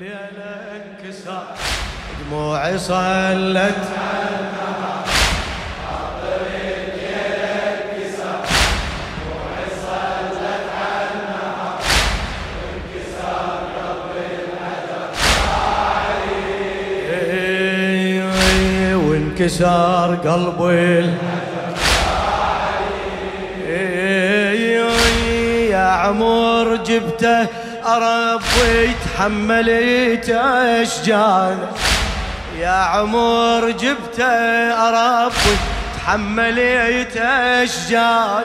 الليلة انكسر دموعي صلت. إيه، وانكسر قلبي. إيه، يا عمر جبته. أربي تحملت أشجان يا عمر جبته أربي تحملت أشجان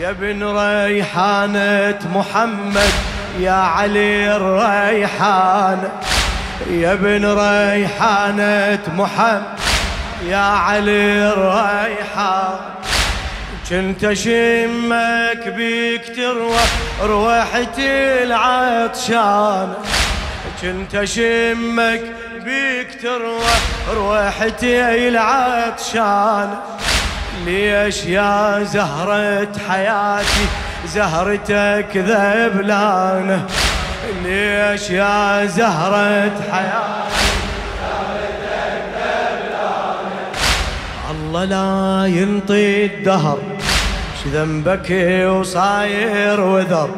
يا ابن ريحانة محمد يا علي الريحانة يا ابن ريحانة محمد يا علي الريحان. كنت أشمك بيك تروى روحتي العطشان. كنت أشمك بيك تروى روحتي العطشان. ليش يا زهرة حياتي زهرتك ذبلانه ليش يا زهرة حياتي الله لا ينطي الدهر. ذنبك وصاير وذر.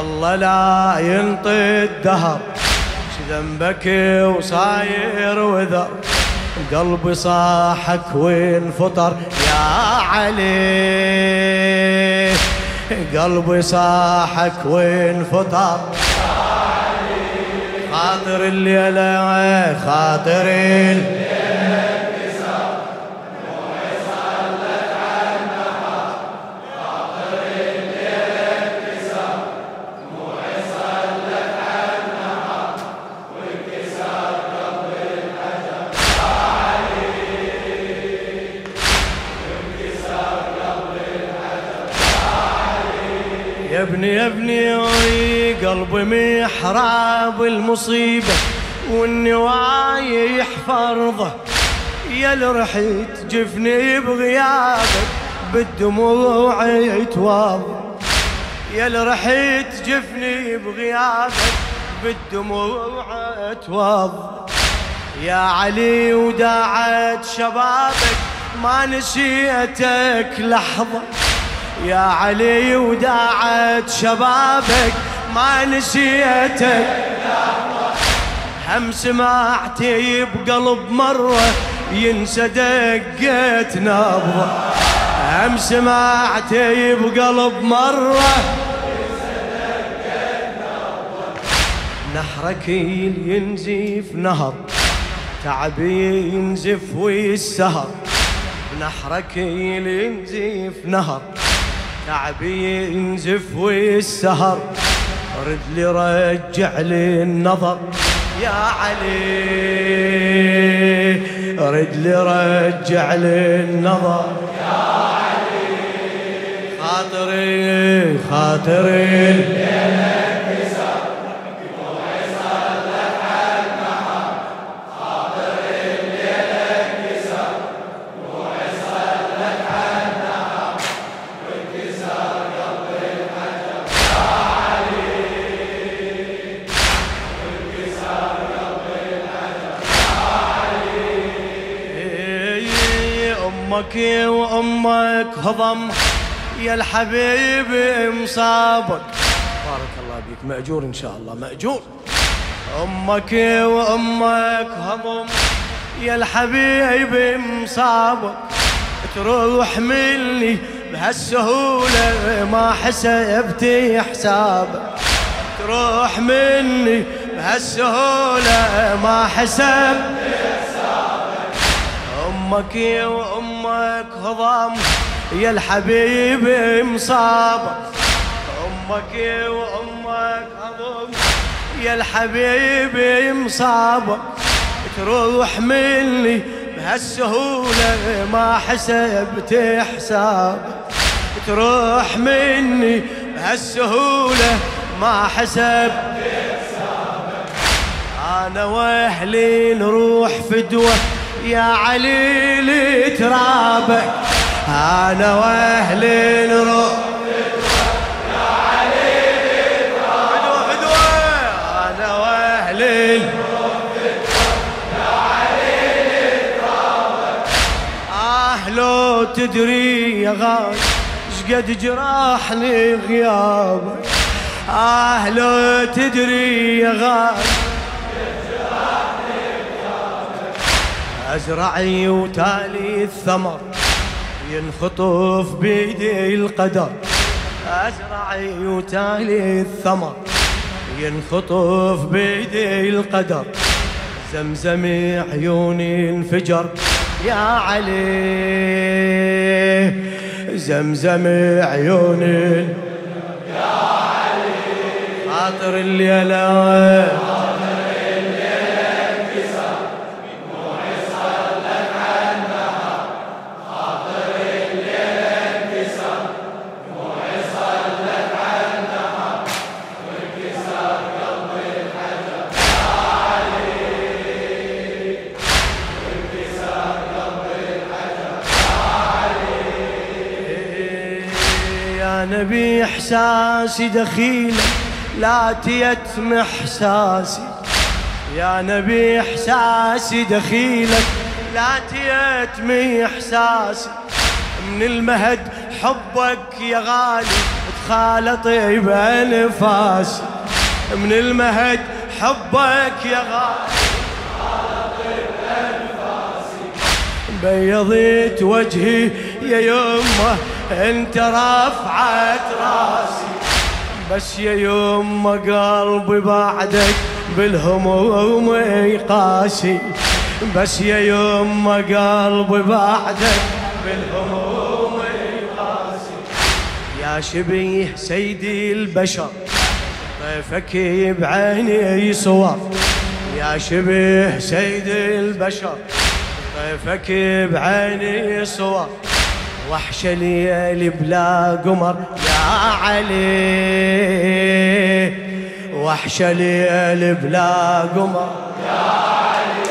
الله لا ينطي الدهر. ذنبك وصاير وذر. قلبي صاحك وانفطر يا علي. قلبي صاحك وانفطر خاطر الليلة خاطر الليلة. يا ابني قلبي محراب المصيبة والنوايح فرضه. يا اللي جفني بغيابك بالدموع يتواضع يا اللي جفني بغيابك بالدموع اتواضع يا علي وداعت شبابك ما نسيتك لحظة. يا علي وداعت شبابك ما نسيتك. هم سمعتي بقلب مرة ينسى دقة نبضة هم سمعتي بقلب مرة نحرك ينزف نهر تعبي ينزف والسهر نحرك ينزف نهر. تعبي ينزف والسهر رد لي رجع لي النظر. يا علي رد لي رجع لي النظر. يا علي خاطري خاطري. أمك وأمك هضم. يا الحبيب مصابك. بارك الله بيك مأجور إن شاء الله. مأجور. أمك وأمك هضم. يا الحبيب مصابك. تروح مني بهالسهولة ما حسبتي حسابك. تروح مني بهالسهولة ما حسبتي أمك وأمك هضم يا الحبيب مصابك أمك وأمك هضم يا الحبيب مصابك تروح مني بهالسهولة ما حسبت حسابك تروح مني بهالسهولة ما حسبت أنا وأهلي نروح فدوة يا علي لترابك أنا وأهل الروح علي آه لو تدري يا غالي شقد جراحني غيابك آه لو تدري يا غالي. أزرعي وتالي الثمر ينخطف بيدي القدر. أزرعي وتالي الثمر ينخطف بيدي القدر. زمزم عيوني انفجر يا علي زمزم عيوني يا علي. خاطر الليلة. إحساسي دخيلك لا تيتم احساسي يا نبي إحساسي دخيلك لا تيتم احساسي من المهد حبك يا غالي تخالط بأنفاسي. من المهد حبك يا غالي بيضيت وجهي يا يمه انت راسي بس يا يمه قلبي بعدك بالهموم يقاسي بس يا يمه قلبي بعدك بالهموم يقاسي يا شبيه سيدي البشر طيفك بعيني صور يا شبيه سيدي البشر طيفك بعيني صور وحش ليالي بلا قمر يا علي. وحش ليالي بلا قمر يا علي.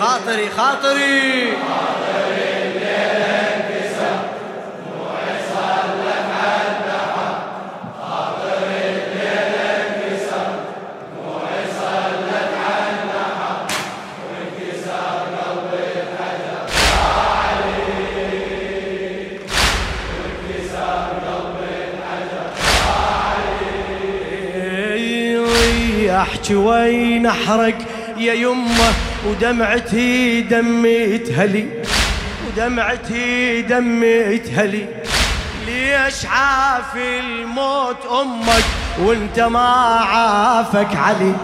خاطري خاطري. احكي وين أحرق يا يمه ودمعتي دمي تهلي. ودمعتي دمي تهلي. ليش عافي الموت أمك وانت ما عافك علي؟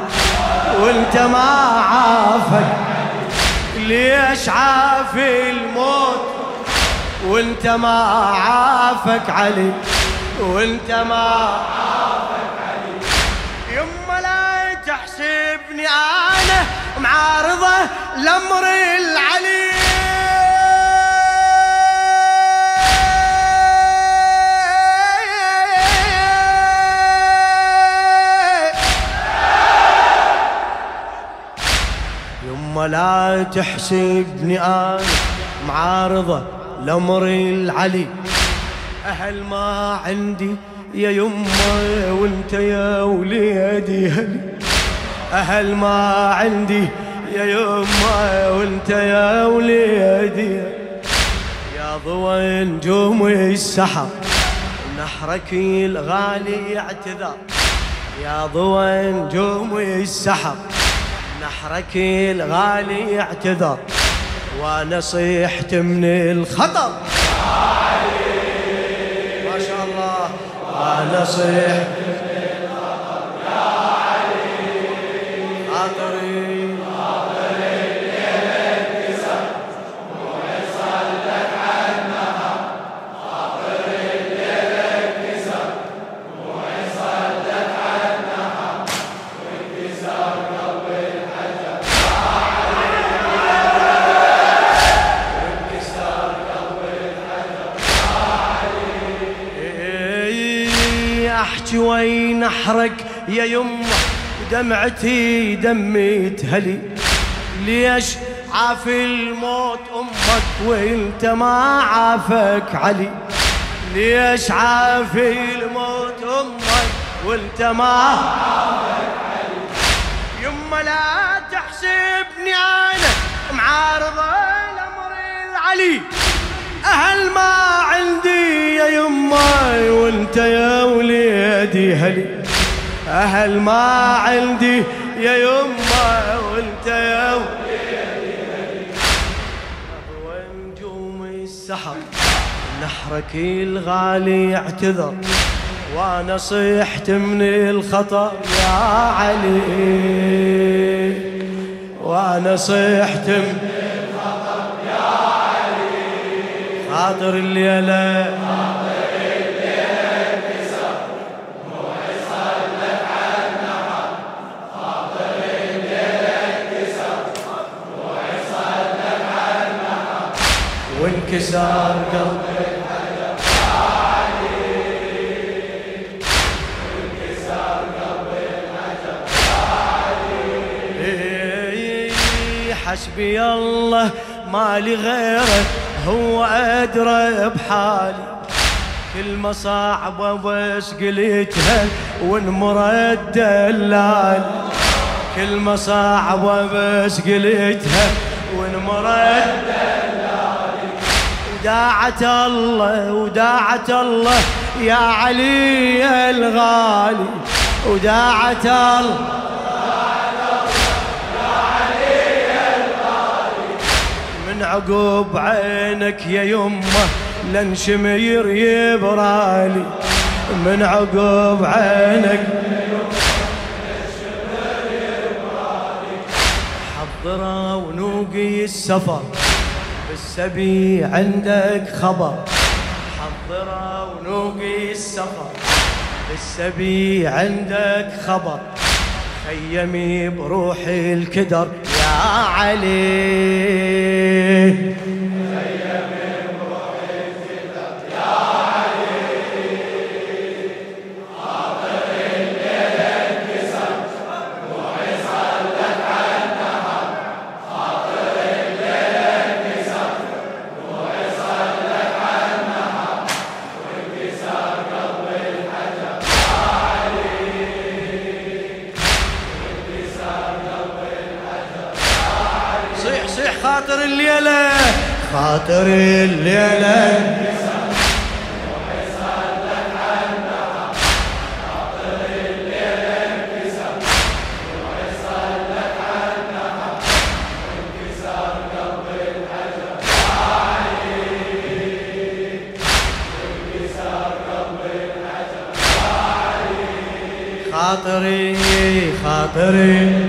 وانت ما عافك. ليش عافي الموت وانت ما عافك علي؟ وانت ما عافك تحسبني أنا معارضه لامر العلي. يما لا تحسبني أنا معارضة لأمر العلي. أهل ما عندي يا يما وأنت يا وليدي هلي. أهل ما عندي يا يما وأنت يا وليدي. يا ضوى نجوم السحر نحرك الغالي اعتذار. يا ضوى نجوم السحر نحرك الغالي اعتذر وأنا صيحت من الخطر. ما شاء الله وأنا صيحت احكي وين أحرق يا يمه ودمعتي دمي تهلي؟ ليش عافي الموت أمك وانت ما عافك علي؟ ليش عافي الموت أمك وانت ما عافك علي؟ يما لا تحسبني أنا معارضه الأمر العلي. أهل ما عندي يا يما وإنت يا أهل ما عندي يا يما وأنت يا ونجوم السحر. نحرك الغالي اعتذر. وأنا صيحت من الخطأ يا علي. وأنا صيحت من الخطأ يا علي. خاطر الليلة وانكسار قلبي حسبي الله ما لي غيره هو أدرى بحالي. كل ما صعبة بس قلتها وانمرد دلال كل ما صعبة بس قلتها وانمرد دلال وداعت الله وداعت الله يا علي الغالي. وداعت الله. عقب عينك يا يمه لن شمير يبرالي. من عقب عينك حضرة ونوقي السفر. بالسبي عندك خبر. حضرة ونوقي السفر. بالسبي عندك خبر. خيمي بروحي الكدر. يا علي. خاطر الليلة. خاطر الليلة. خاطري خاطري.